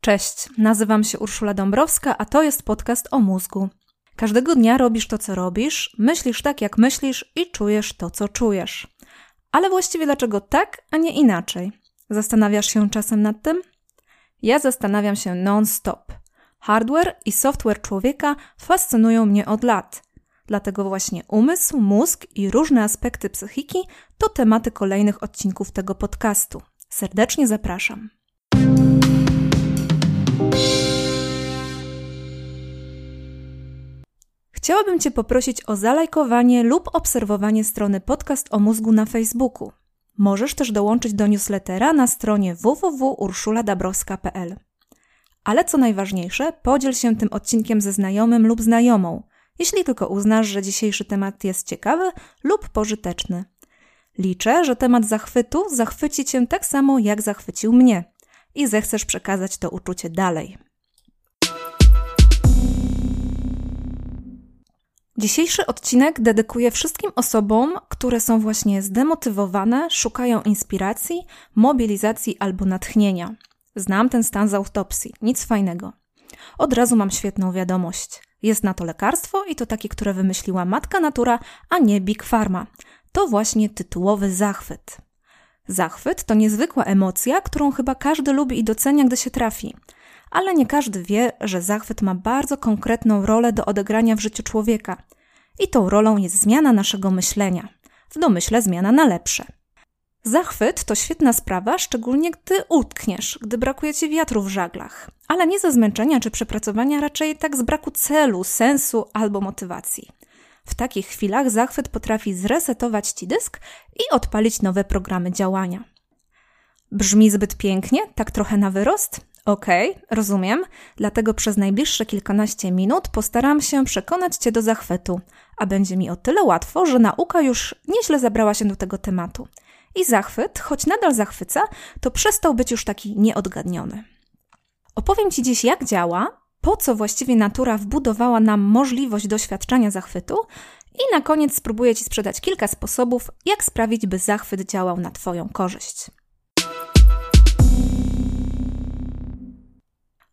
Cześć, nazywam się Urszula Dąbrowska, a to jest podcast o mózgu. Każdego dnia robisz to, co robisz, myślisz tak, jak myślisz i czujesz to, co czujesz. Ale właściwie dlaczego tak, a nie inaczej? Zastanawiasz się czasem nad tym? Ja zastanawiam się non-stop. Hardware i software człowieka fascynują mnie od lat. Dlatego właśnie umysł, mózg i różne aspekty psychiki to tematy kolejnych odcinków tego podcastu. Serdecznie zapraszam. Chciałabym Cię poprosić o zalajkowanie lub obserwowanie strony Podcast o mózgu na Facebooku. Możesz też dołączyć do newslettera na stronie www.urszuladabrowska.pl. Ale co najważniejsze, podziel się tym odcinkiem ze znajomym lub znajomą, jeśli tylko uznasz, że dzisiejszy temat jest ciekawy lub pożyteczny. Liczę, że temat zachwytu zachwyci Cię tak samo, jak zachwycił mnie i zechcesz przekazać to uczucie dalej. Dzisiejszy odcinek dedykuję wszystkim osobom, które są właśnie zdemotywowane, szukają inspiracji, mobilizacji albo natchnienia. Znam ten stan z autopsji, nic fajnego. Od razu mam świetną wiadomość. Jest na to lekarstwo i to takie, które wymyśliła matka natura, a nie Big Pharma. To właśnie tytułowy zachwyt. Zachwyt to niezwykła emocja, którą chyba każdy lubi i docenia, gdy się trafi. Ale nie każdy wie, że zachwyt ma bardzo konkretną rolę do odegrania w życiu człowieka. I tą rolą jest zmiana naszego myślenia. W domyśle zmiana na lepsze. Zachwyt to świetna sprawa, szczególnie gdy utkniesz, gdy brakuje ci wiatru w żaglach, ale nie ze zmęczenia czy przepracowania, raczej tak z braku celu, sensu albo motywacji. W takich chwilach zachwyt potrafi zresetować ci dysk i odpalić nowe programy działania. Brzmi zbyt pięknie, tak trochę na wyrost? Okej, okay, rozumiem, dlatego przez najbliższe kilkanaście minut postaram się przekonać Cię do zachwytu, a będzie mi o tyle łatwo, że nauka już nieźle zabrała się do tego tematu. I zachwyt, choć nadal zachwyca, to przestał być już taki nieodgadniony. Opowiem Ci dziś, jak działa, po co właściwie natura wbudowała nam możliwość doświadczania zachwytu i na koniec spróbuję Ci sprzedać kilka sposobów, jak sprawić, by zachwyt działał na Twoją korzyść.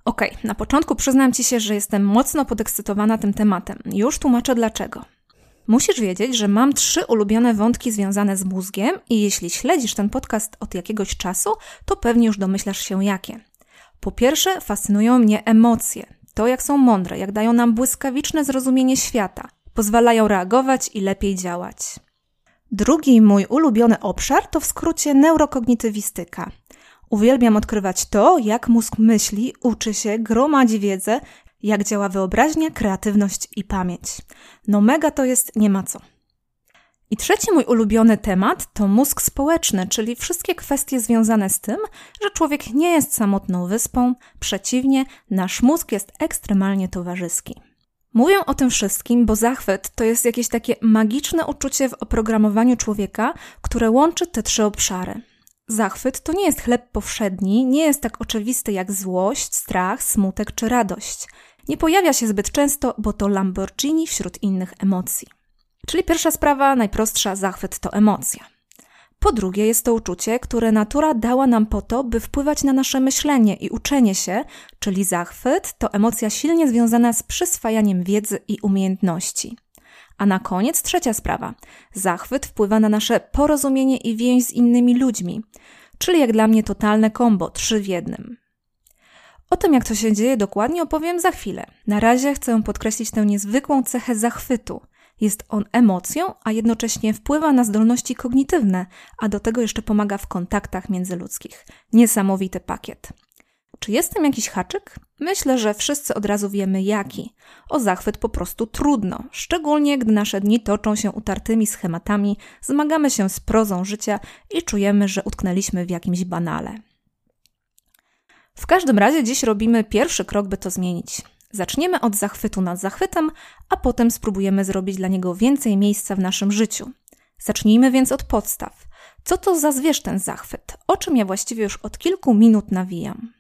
Ok, na początku przyznam Ci się, że jestem mocno podekscytowana tym tematem. Już tłumaczę dlaczego. Musisz wiedzieć, że mam trzy ulubione wątki związane z mózgiem i jeśli śledzisz ten podcast od jakiegoś czasu, to pewnie już domyślasz się jakie. Po pierwsze, fascynują mnie emocje. To, jak są mądre, jak dają nam błyskawiczne zrozumienie świata, pozwalają reagować i lepiej działać. Drugi mój ulubiony obszar to w skrócie neurokognitywistyka. Uwielbiam odkrywać to, jak mózg myśli, uczy się, gromadzi wiedzę, jak działa wyobraźnia, kreatywność i pamięć. No mega to jest nie ma co. I trzeci mój ulubiony temat to mózg społeczny, czyli wszystkie kwestie związane z tym, że człowiek nie jest samotną wyspą, przeciwnie, nasz mózg jest ekstremalnie towarzyski. Mówię o tym wszystkim, bo zachwyt to jest jakieś takie magiczne uczucie w oprogramowaniu człowieka, które łączy te trzy obszary. Zachwyt to nie jest chleb powszedni, nie jest tak oczywisty jak złość, strach, smutek czy radość. Nie pojawia się zbyt często, bo to Lamborghini wśród innych emocji. Czyli pierwsza sprawa, najprostsza, zachwyt to emocja. Po drugie, jest to uczucie, które natura dała nam po to, by wpływać na nasze myślenie i uczenie się, czyli zachwyt to emocja silnie związana z przyswajaniem wiedzy i umiejętności. A na koniec trzecia sprawa. Zachwyt wpływa na nasze porozumienie i więź z innymi ludźmi, czyli jak dla mnie totalne kombo, trzy w jednym. O tym, jak to się dzieje dokładnie, opowiem za chwilę. Na razie chcę podkreślić tę niezwykłą cechę zachwytu. Jest on emocją, a jednocześnie wpływa na zdolności kognitywne, a do tego jeszcze pomaga w kontaktach międzyludzkich. Niesamowity pakiet. Czy jest tam jakiś haczyk? Myślę, że wszyscy od razu wiemy jaki. O zachwyt po prostu trudno, szczególnie gdy nasze dni toczą się utartymi schematami, zmagamy się z prozą życia i czujemy, że utknęliśmy w jakimś banale. W każdym razie dziś robimy pierwszy krok, by to zmienić. Zaczniemy od zachwytu nad zachwytem, a potem spróbujemy zrobić dla niego więcej miejsca w naszym życiu. Zacznijmy więc od podstaw. Co to za zwierz ten zachwyt? O czym ja właściwie już od kilku minut nawijam.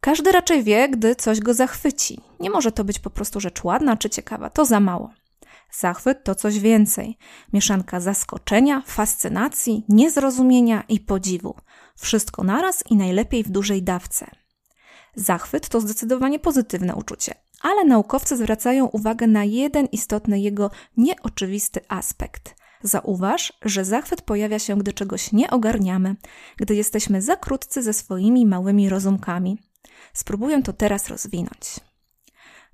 Każdy raczej wie, gdy coś go zachwyci. Nie może to być po prostu rzecz ładna czy ciekawa, to za mało. Zachwyt to coś więcej. Mieszanka zaskoczenia, fascynacji, niezrozumienia i podziwu. Wszystko naraz i najlepiej w dużej dawce. Zachwyt to zdecydowanie pozytywne uczucie, ale naukowcy zwracają uwagę na jeden istotny jego nieoczywisty aspekt. Zauważ, że zachwyt pojawia się, gdy czegoś nie ogarniamy, gdy jesteśmy za krótcy ze swoimi małymi rozumkami. Spróbuję to teraz rozwinąć.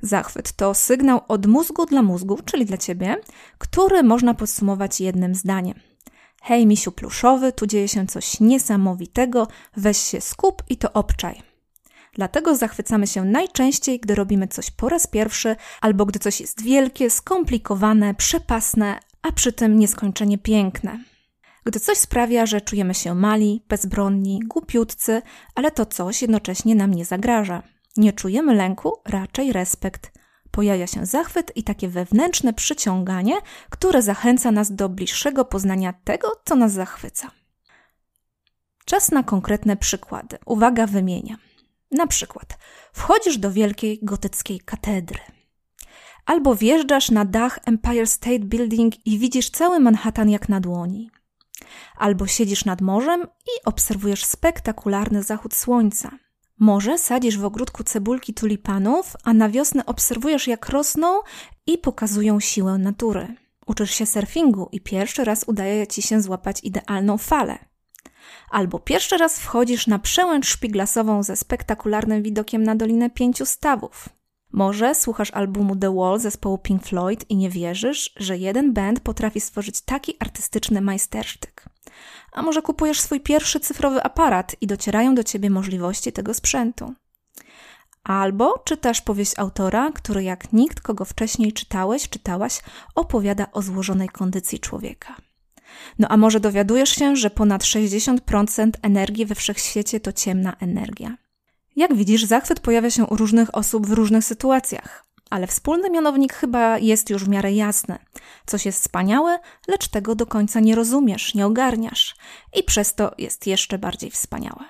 Zachwyt to sygnał od mózgu dla mózgu, czyli dla ciebie, który można podsumować jednym zdaniem. Hej, misiu pluszowy, tu dzieje się coś niesamowitego, weź się skup i to obczaj. Dlatego zachwycamy się najczęściej, gdy robimy coś po raz pierwszy, albo gdy coś jest wielkie, skomplikowane, przepasne, a przy tym nieskończenie piękne. Gdy coś sprawia, że czujemy się mali, bezbronni, głupiutcy, ale to coś jednocześnie nam nie zagraża. Nie czujemy lęku, raczej respekt. Pojawia się zachwyt i takie wewnętrzne przyciąganie, które zachęca nas do bliższego poznania tego, co nas zachwyca. Czas na konkretne przykłady. Uwaga, wymienia. Na przykład, wchodzisz do wielkiej gotyckiej katedry. Albo wjeżdżasz na dach Empire State Building i widzisz cały Manhattan jak na dłoni. Albo siedzisz nad morzem i obserwujesz spektakularny zachód słońca. Może sadzisz w ogródku cebulki tulipanów, a na wiosnę obserwujesz jak rosną i pokazują siłę natury. Uczysz się surfingu i pierwszy raz udaje ci się złapać idealną falę. Albo pierwszy raz wchodzisz na przełęcz szpiglasową ze spektakularnym widokiem na Dolinę Pięciu Stawów. Może słuchasz albumu The Wall zespołu Pink Floyd i nie wierzysz, że jeden band potrafi stworzyć taki artystyczny majstersztyk. A może kupujesz swój pierwszy cyfrowy aparat i docierają do ciebie możliwości tego sprzętu. Albo czytasz powieść autora, który jak nikt, kogo wcześniej czytałeś, czytałaś, opowiada o złożonej kondycji człowieka. No a może dowiadujesz się, że ponad 60% energii we wszechświecie to ciemna energia. Jak widzisz, zachwyt pojawia się u różnych osób w różnych sytuacjach, ale wspólny mianownik chyba jest już w miarę jasny. Coś jest wspaniałe, lecz tego do końca nie rozumiesz, nie ogarniasz i przez to jest jeszcze bardziej wspaniałe.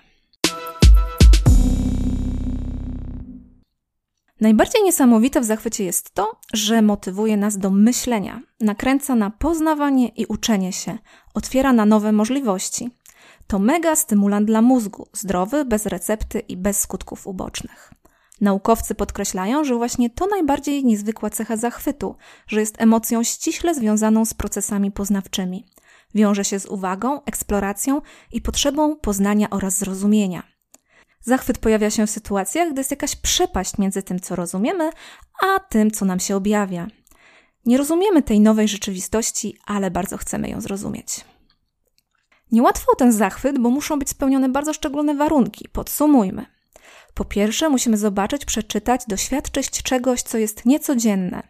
Najbardziej niesamowite w zachwycie jest to, że motywuje nas do myślenia, nakręca na poznawanie i uczenie się, otwiera na nowe możliwości. To mega stymulant dla mózgu, zdrowy, bez recepty i bez skutków ubocznych. Naukowcy podkreślają, że właśnie to najbardziej niezwykła cecha zachwytu, że jest emocją ściśle związaną z procesami poznawczymi. Wiąże się z uwagą, eksploracją i potrzebą poznania oraz zrozumienia. Zachwyt pojawia się w sytuacjach, gdy jest jakaś przepaść między tym, co rozumiemy, a tym, co nam się objawia. Nie rozumiemy tej nowej rzeczywistości, ale bardzo chcemy ją zrozumieć. Niełatwo o ten zachwyt, bo muszą być spełnione bardzo szczególne warunki. Podsumujmy. Po pierwsze, musimy zobaczyć, przeczytać, doświadczyć czegoś, co jest niecodzienne,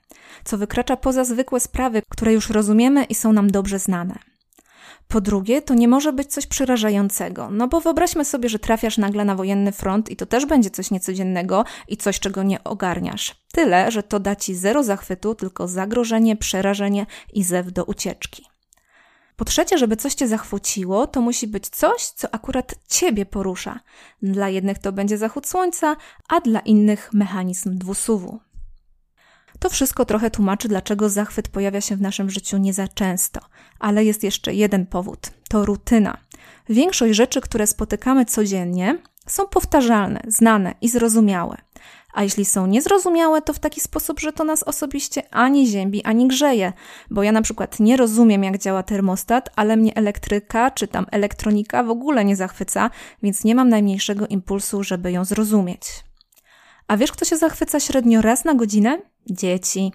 co wykracza poza zwykłe sprawy, które już rozumiemy i są nam dobrze znane. Po drugie, to nie może być coś przerażającego, no bo wyobraźmy sobie, że trafiasz nagle na wojenny front i to też będzie coś niecodziennego i coś, czego nie ogarniasz. Tyle, że to da ci zero zachwytu, tylko zagrożenie, przerażenie i zew do ucieczki. Po trzecie, żeby coś cię zachwyciło, to musi być coś, co akurat ciebie porusza. Dla jednych to będzie zachód słońca, a dla innych mechanizm dwusuwu. To wszystko trochę tłumaczy, dlaczego zachwyt pojawia się w naszym życiu nie za często. Ale jest jeszcze jeden powód to rutyna. Większość rzeczy, które spotykamy codziennie, są powtarzalne, znane i zrozumiałe. A jeśli są niezrozumiałe, to w taki sposób, że to nas osobiście ani ziębi, ani grzeje. Bo ja na przykład nie rozumiem, jak działa termostat, ale mnie elektryka czy tam elektronika w ogóle nie zachwyca, więc nie mam najmniejszego impulsu, żeby ją zrozumieć. A wiesz, kto się zachwyca średnio raz na godzinę? Dzieci.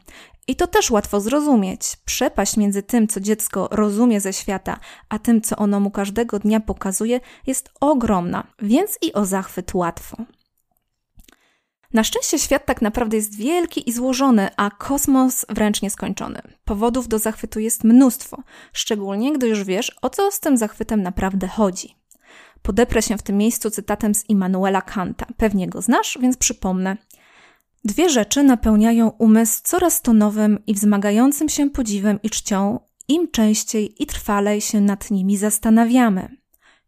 I to też łatwo zrozumieć. Przepaść między tym, co dziecko rozumie ze świata, a tym, co ono mu każdego dnia pokazuje, jest ogromna, więc i o zachwyt łatwo. Na szczęście świat tak naprawdę jest wielki i złożony, a kosmos wręcz nieskończony. Powodów do zachwytu jest mnóstwo, szczególnie gdy już wiesz, o co z tym zachwytem naprawdę chodzi. Podeprę się w tym miejscu cytatem z Immanuela Kanta. Pewnie go znasz, więc przypomnę. Dwie rzeczy napełniają umysł coraz to nowym i wzmagającym się podziwem i czcią, im częściej i trwalej się nad nimi zastanawiamy.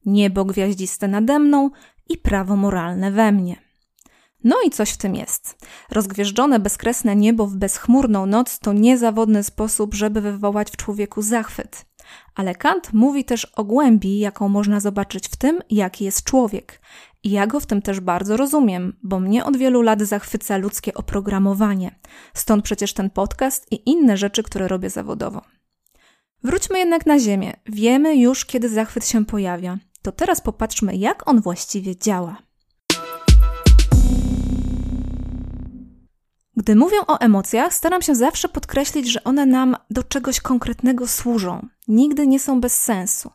Niebo gwiaździste nade mną i prawo moralne we mnie. No i coś w tym jest. Rozgwieżdżone bezkresne niebo w bezchmurną noc to niezawodny sposób, żeby wywołać w człowieku zachwyt. Ale Kant mówi też o głębi, jaką można zobaczyć w tym, jaki jest człowiek. I ja go w tym też bardzo rozumiem, bo mnie od wielu lat zachwyca ludzkie oprogramowanie. Stąd przecież ten podcast i inne rzeczy, które robię zawodowo. Wróćmy jednak na Ziemię. Wiemy już, kiedy zachwyt się pojawia. To teraz popatrzmy, jak on właściwie działa. Gdy mówię o emocjach, staram się zawsze podkreślić, że one nam do czegoś konkretnego służą. Nigdy nie są bez sensu.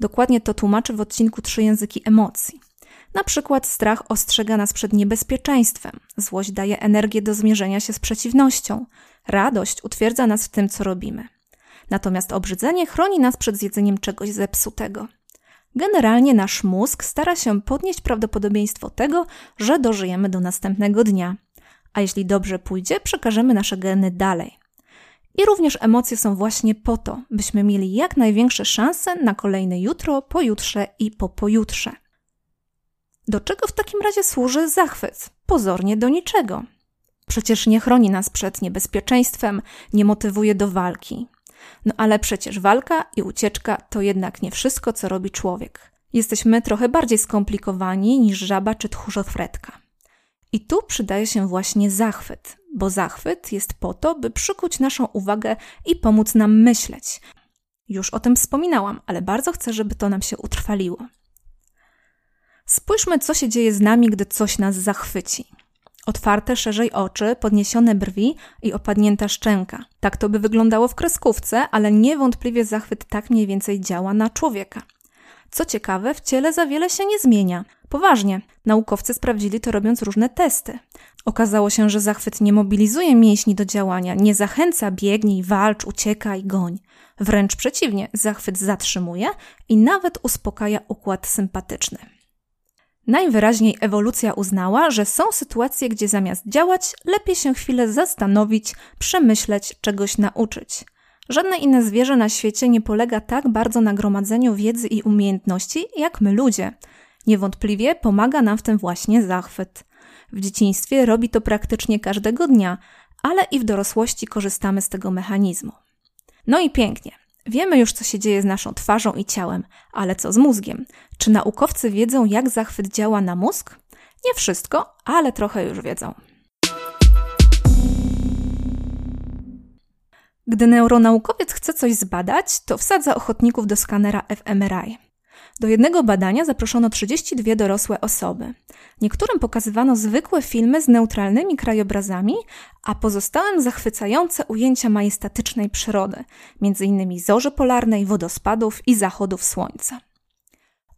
Dokładnie to tłumaczę w odcinku Trzy języki emocji. Na przykład strach ostrzega nas przed niebezpieczeństwem, złość daje energię do zmierzenia się z przeciwnością, radość utwierdza nas w tym, co robimy. Natomiast obrzydzenie chroni nas przed zjedzeniem czegoś zepsutego. Generalnie nasz mózg stara się podnieść prawdopodobieństwo tego, że dożyjemy do następnego dnia. A jeśli dobrze pójdzie, przekażemy nasze geny dalej. I również emocje są właśnie po to, byśmy mieli jak największe szanse na kolejne jutro, pojutrze i po pojutrze. Do czego w takim razie służy zachwyt? Pozornie do niczego. Przecież nie chroni nas przed niebezpieczeństwem, nie motywuje do walki. No ale przecież walka i ucieczka to jednak nie wszystko, co robi człowiek. Jesteśmy trochę bardziej skomplikowani niż żaba czy tchórzofretka. I tu przydaje się właśnie zachwyt, bo zachwyt jest po to, by przykuć naszą uwagę i pomóc nam myśleć. Już o tym wspominałam, ale bardzo chcę, żeby to nam się utrwaliło. Spójrzmy, co się dzieje z nami, gdy coś nas zachwyci. Otwarte szerzej oczy, podniesione brwi i opadnięta szczęka. Tak to by wyglądało w kreskówce, ale niewątpliwie zachwyt tak mniej więcej działa na człowieka. Co ciekawe, w ciele za wiele się nie zmienia. Poważnie, naukowcy sprawdzili to robiąc różne testy. Okazało się, że zachwyt nie mobilizuje mięśni do działania, nie zachęca biegnij, walcz, uciekaj, goń. Wręcz przeciwnie, zachwyt zatrzymuje i nawet uspokaja układ sympatyczny. Najwyraźniej ewolucja uznała, że są sytuacje, gdzie zamiast działać, lepiej się chwilę zastanowić, przemyśleć, czegoś nauczyć. Żadne inne zwierzę na świecie nie polega tak bardzo na gromadzeniu wiedzy i umiejętności, jak my ludzie. Niewątpliwie pomaga nam w tym właśnie zachwyt. W dzieciństwie robi to praktycznie każdego dnia, ale i w dorosłości korzystamy z tego mechanizmu. No i pięknie. Wiemy już, co się dzieje z naszą twarzą i ciałem, ale co z mózgiem? Czy naukowcy wiedzą, jak zachwyt działa na mózg? Nie wszystko, ale trochę już wiedzą. Gdy neuronaukowiec chce coś zbadać, to wsadza ochotników do skanera fMRI. Do jednego badania zaproszono 32 dorosłe osoby. Niektórym pokazywano zwykłe filmy z neutralnymi krajobrazami, a pozostałym zachwycające ujęcia majestatycznej przyrody, m.in. zorzy polarnej, wodospadów i zachodów słońca.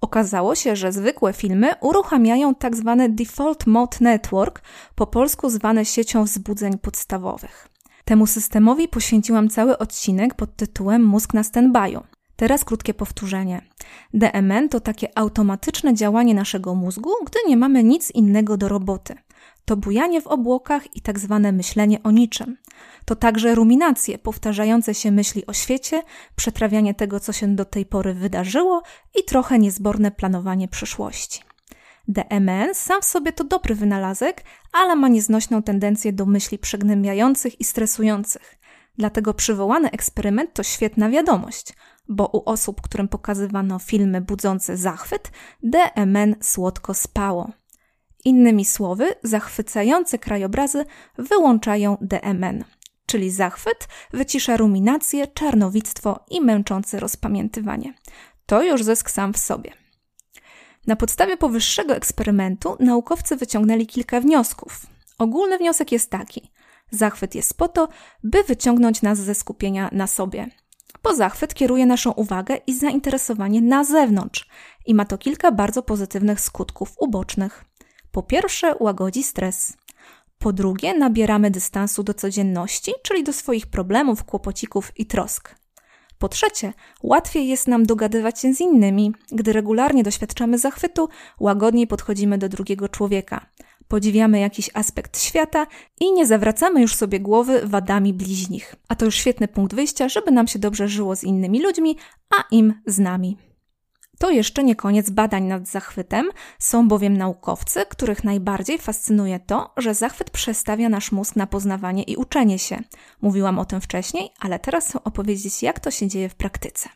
Okazało się, że zwykłe filmy uruchamiają tzw. Tak Default Mode Network, po polsku zwane siecią wzbudzeń podstawowych. Temu systemowi poświęciłam cały odcinek pod tytułem Mózg na standby'u. Teraz krótkie powtórzenie. DMN to takie automatyczne działanie naszego mózgu, gdy nie mamy nic innego do roboty. To bujanie w obłokach i tak zwane myślenie o niczym. To także ruminacje, powtarzające się myśli o świecie, przetrawianie tego, co się do tej pory wydarzyło i trochę niezborne planowanie przyszłości. DMN sam w sobie to dobry wynalazek, ale ma nieznośną tendencję do myśli przygnębiających i stresujących. Dlatego przywołany eksperyment to świetna wiadomość, bo u osób, którym pokazywano filmy budzące zachwyt, DMN słodko spało. Innymi słowy, zachwycające krajobrazy wyłączają DMN, czyli zachwyt wycisza ruminację, czarnowictwo i męczące rozpamiętywanie. To już zysk sam w sobie. Na podstawie powyższego eksperymentu naukowcy wyciągnęli kilka wniosków. Ogólny wniosek jest taki: zachwyt jest po to, by wyciągnąć nas ze skupienia na sobie. Po zachwyt kieruje naszą uwagę i zainteresowanie na zewnątrz i ma to kilka bardzo pozytywnych skutków ubocznych. Po pierwsze, łagodzi stres. Po drugie, nabieramy dystansu do codzienności, czyli do swoich problemów, kłopocików i trosk. Po trzecie, łatwiej jest nam dogadywać się z innymi. Gdy regularnie doświadczamy zachwytu, łagodniej podchodzimy do drugiego człowieka. Podziwiamy jakiś aspekt świata i nie zawracamy już sobie głowy wadami bliźnich. A to już świetny punkt wyjścia, żeby nam się dobrze żyło z innymi ludźmi, a im z nami. To jeszcze nie koniec badań nad zachwytem, są bowiem naukowcy, których najbardziej fascynuje to, że zachwyt przestawia nasz mózg na poznawanie i uczenie się. Mówiłam o tym wcześniej, ale teraz chcę opowiedzieć, jak to się dzieje w praktyce.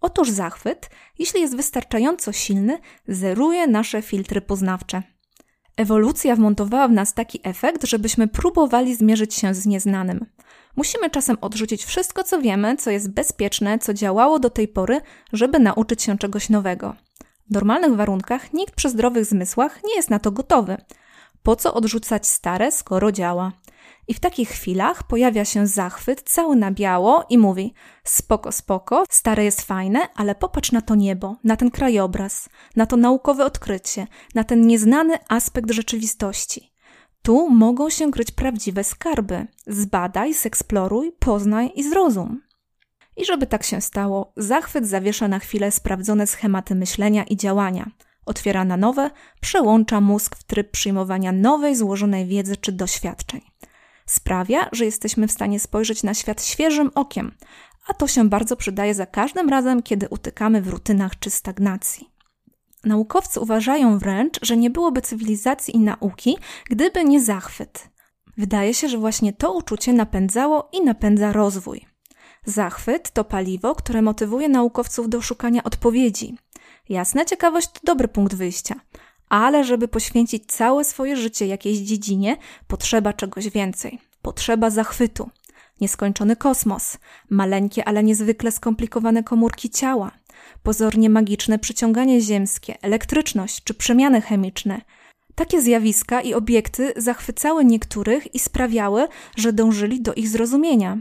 Otóż zachwyt, jeśli jest wystarczająco silny, zeruje nasze filtry poznawcze. Ewolucja wmontowała w nas taki efekt, żebyśmy próbowali zmierzyć się z nieznanym. Musimy czasem odrzucić wszystko, co wiemy, co jest bezpieczne, co działało do tej pory, żeby nauczyć się czegoś nowego. W normalnych warunkach nikt przy zdrowych zmysłach nie jest na to gotowy. Po co odrzucać stare, skoro działa? I w takich chwilach pojawia się zachwyt cały na biało i mówi: Spoko, spoko, stare jest fajne, ale popatrz na to niebo, na ten krajobraz, na to naukowe odkrycie, na ten nieznany aspekt rzeczywistości. Tu mogą się kryć prawdziwe skarby. Zbadaj, zeksploruj, poznaj i zrozum. I żeby tak się stało, zachwyt zawiesza na chwilę sprawdzone schematy myślenia i działania. Otwiera na nowe, przełącza mózg w tryb przyjmowania nowej, złożonej wiedzy czy doświadczeń. Sprawia, że jesteśmy w stanie spojrzeć na świat świeżym okiem, a to się bardzo przydaje za każdym razem, kiedy utykamy w rutynach czy stagnacji. Naukowcy uważają wręcz, że nie byłoby cywilizacji i nauki, gdyby nie zachwyt. Wydaje się, że właśnie to uczucie napędzało i napędza rozwój. Zachwyt to paliwo, które motywuje naukowców do szukania odpowiedzi. Jasna ciekawość to dobry punkt wyjścia, ale żeby poświęcić całe swoje życie jakiejś dziedzinie, potrzeba czegoś więcej. Potrzeba zachwytu. Nieskończony kosmos, maleńkie, ale niezwykle skomplikowane komórki ciała, pozornie magiczne przyciąganie ziemskie, elektryczność czy przemiany chemiczne. Takie zjawiska i obiekty zachwycały niektórych i sprawiały, że dążyli do ich zrozumienia.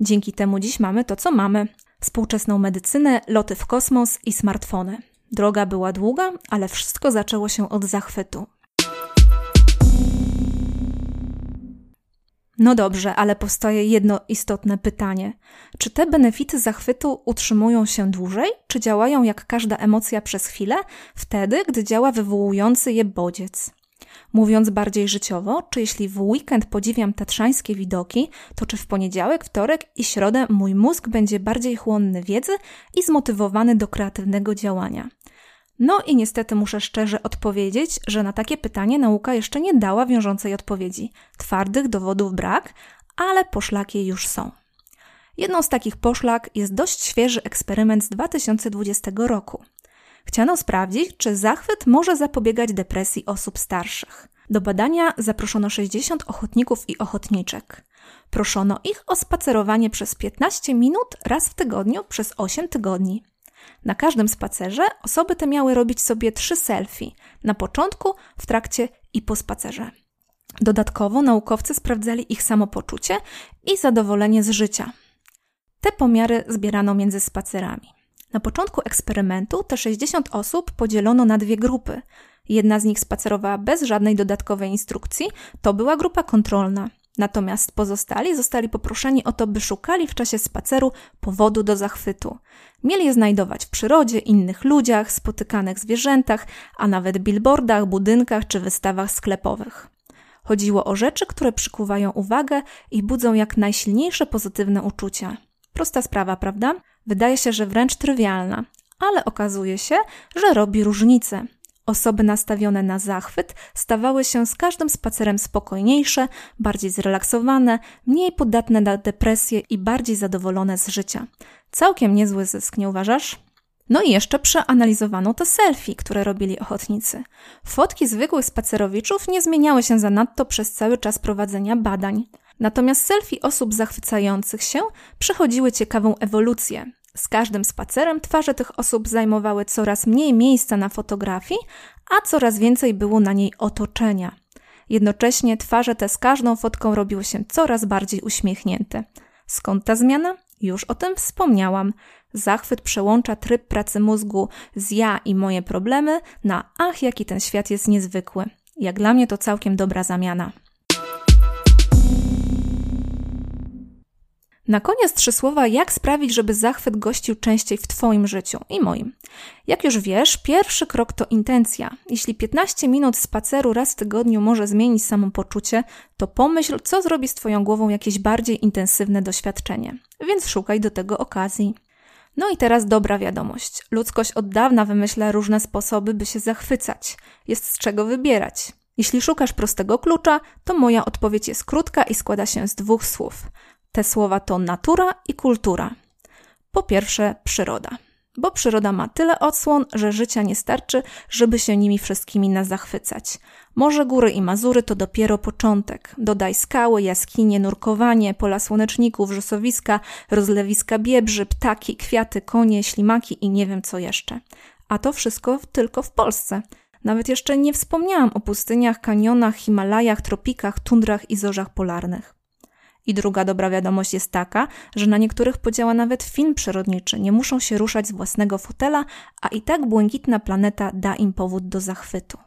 Dzięki temu dziś mamy to, co mamy: współczesną medycynę, loty w kosmos i smartfony. Droga była długa, ale wszystko zaczęło się od zachwytu. No dobrze, ale powstaje jedno istotne pytanie. Czy te benefity zachwytu utrzymują się dłużej, czy działają jak każda emocja przez chwilę, wtedy, gdy działa wywołujący je bodziec? Mówiąc bardziej życiowo, czy jeśli w weekend podziwiam tatrzańskie widoki, to czy w poniedziałek, wtorek i środę mój mózg będzie bardziej chłonny wiedzy i zmotywowany do kreatywnego działania? No i niestety muszę szczerze odpowiedzieć, że na takie pytanie nauka jeszcze nie dała wiążącej odpowiedzi. Twardych dowodów brak, ale poszlaki już są. Jedną z takich poszlak jest dość świeży eksperyment z 2020 roku. Chciano sprawdzić, czy zachwyt może zapobiegać depresji osób starszych. Do badania zaproszono 60 ochotników i ochotniczek. Proszono ich o spacerowanie przez 15 minut raz w tygodniu przez 8 tygodni. Na każdym spacerze osoby te miały robić sobie trzy selfie na początku, w trakcie i po spacerze. Dodatkowo naukowcy sprawdzali ich samopoczucie i zadowolenie z życia. Te pomiary zbierano między spacerami. Na początku eksperymentu te 60 osób podzielono na dwie grupy. Jedna z nich spacerowała bez żadnej dodatkowej instrukcji, to była grupa kontrolna. Natomiast pozostali zostali poproszeni o to, by szukali w czasie spaceru powodu do zachwytu. Mieli je znajdować w przyrodzie, innych ludziach, spotykanych zwierzętach, a nawet billboardach, budynkach czy wystawach sklepowych. Chodziło o rzeczy, które przykuwają uwagę i budzą jak najsilniejsze pozytywne uczucia. Prosta sprawa, prawda? Wydaje się, że wręcz trywialna, ale okazuje się, że robi różnicę. Osoby nastawione na zachwyt stawały się z każdym spacerem spokojniejsze, bardziej zrelaksowane, mniej podatne na depresję i bardziej zadowolone z życia. Całkiem niezły zysk, nie uważasz? No i jeszcze przeanalizowano te selfie, które robili ochotnicy. Fotki zwykłych spacerowiczów nie zmieniały się zanadto przez cały czas prowadzenia badań. Natomiast selfie osób zachwycających się przechodziły ciekawą ewolucję. Z każdym spacerem twarze tych osób zajmowały coraz mniej miejsca na fotografii, a coraz więcej było na niej otoczenia. Jednocześnie twarze te z każdą fotką robiły się coraz bardziej uśmiechnięte. Skąd ta zmiana? Już o tym wspomniałam. Zachwyt przełącza tryb pracy mózgu z ja i moje problemy na ach, jaki ten świat jest niezwykły. Jak dla mnie to całkiem dobra zamiana. Na koniec trzy słowa, jak sprawić, żeby zachwyt gościł częściej w Twoim życiu i moim. Jak już wiesz, pierwszy krok to intencja. Jeśli 15 minut spaceru raz w tygodniu może zmienić samopoczucie, to pomyśl, co zrobi z Twoją głową jakieś bardziej intensywne doświadczenie. Więc szukaj do tego okazji. No i teraz dobra wiadomość. Ludzkość od dawna wymyśla różne sposoby, by się zachwycać. Jest z czego wybierać. Jeśli szukasz prostego klucza, to moja odpowiedź jest krótka i składa się z dwóch słów. Te słowa to natura i kultura. Po pierwsze, przyroda. bo przyroda ma tyle odsłon, że życia nie starczy, żeby się nimi wszystkimi na zachwycać. Morze, góry i Mazury to dopiero początek. Dodaj skały, jaskinie, nurkowanie, pola słoneczników, rzosowiska, rozlewiska biebrzy, ptaki, kwiaty, konie, ślimaki i nie wiem co jeszcze. A to wszystko tylko w Polsce. Nawet jeszcze nie wspomniałam o pustyniach, kanionach, Himalajach, tropikach, tundrach i zorzach polarnych. I druga dobra wiadomość jest taka, że na niektórych podziała nawet film przyrodniczy, nie muszą się ruszać z własnego fotela, a i tak błękitna planeta da im powód do zachwytu.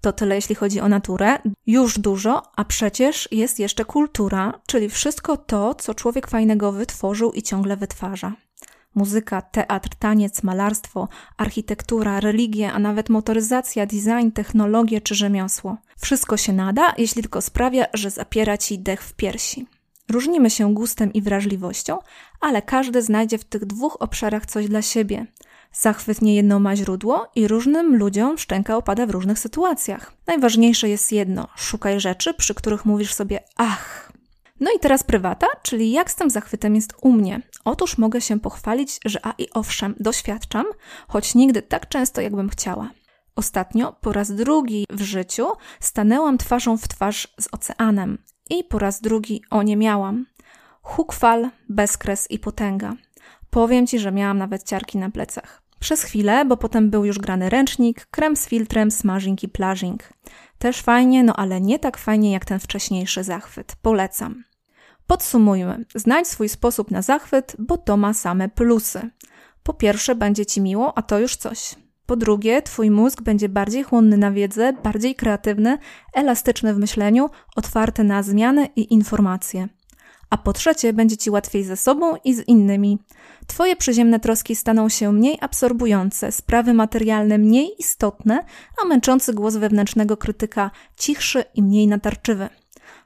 To tyle jeśli chodzi o naturę. Już dużo, a przecież jest jeszcze kultura, czyli wszystko to, co człowiek fajnego wytworzył i ciągle wytwarza. Muzyka, teatr, taniec, malarstwo, architektura, religie, a nawet motoryzacja, design, technologie czy rzemiosło. Wszystko się nada, jeśli tylko sprawia, że zapiera ci dech w piersi. Różnimy się gustem i wrażliwością, ale każdy znajdzie w tych dwóch obszarach coś dla siebie. Zachwyt niejedno ma źródło i różnym ludziom szczęka opada w różnych sytuacjach. Najważniejsze jest jedno: szukaj rzeczy, przy których mówisz sobie ach. No i teraz prywata, czyli jak z tym zachwytem jest u mnie. Otóż mogę się pochwalić, że a i owszem, doświadczam, choć nigdy tak często, jakbym chciała. Ostatnio, po raz drugi w życiu, stanęłam twarzą w twarz z oceanem i po raz drugi o nie miałam. Huk fal, bezkres i potęga. Powiem ci, że miałam nawet ciarki na plecach. Przez chwilę, bo potem był już grany ręcznik, krem z filtrem, smażing i plażing. Też fajnie, no ale nie tak fajnie jak ten wcześniejszy zachwyt. Polecam. Podsumujmy. Znajdź swój sposób na zachwyt, bo to ma same plusy. Po pierwsze, będzie ci miło, a to już coś. Po drugie, twój mózg będzie bardziej chłonny na wiedzę, bardziej kreatywny, elastyczny w myśleniu, otwarty na zmiany i informacje. A po trzecie, będzie ci łatwiej ze sobą i z innymi. Twoje przyziemne troski staną się mniej absorbujące, sprawy materialne mniej istotne, a męczący głos wewnętrznego krytyka cichszy i mniej natarczywy.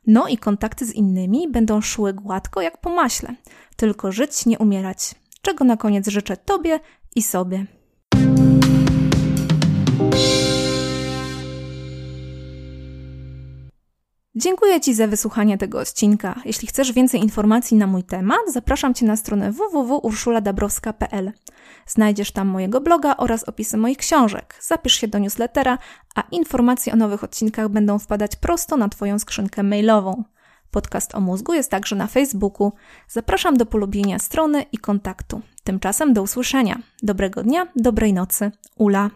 No i kontakty z innymi będą szły gładko jak po maśle. Tylko żyć, nie umierać. Czego na koniec życzę Tobie i sobie. Dziękuję Ci za wysłuchanie tego odcinka. Jeśli chcesz więcej informacji na mój temat, zapraszam Cię na stronę www.urszuladabrowska.pl. Znajdziesz tam mojego bloga oraz opisy moich książek. Zapisz się do newslettera, a informacje o nowych odcinkach będą wpadać prosto na Twoją skrzynkę mailową. Podcast o mózgu jest także na Facebooku. Zapraszam do polubienia strony i kontaktu. Tymczasem do usłyszenia. Dobrego dnia, dobrej nocy. Ula.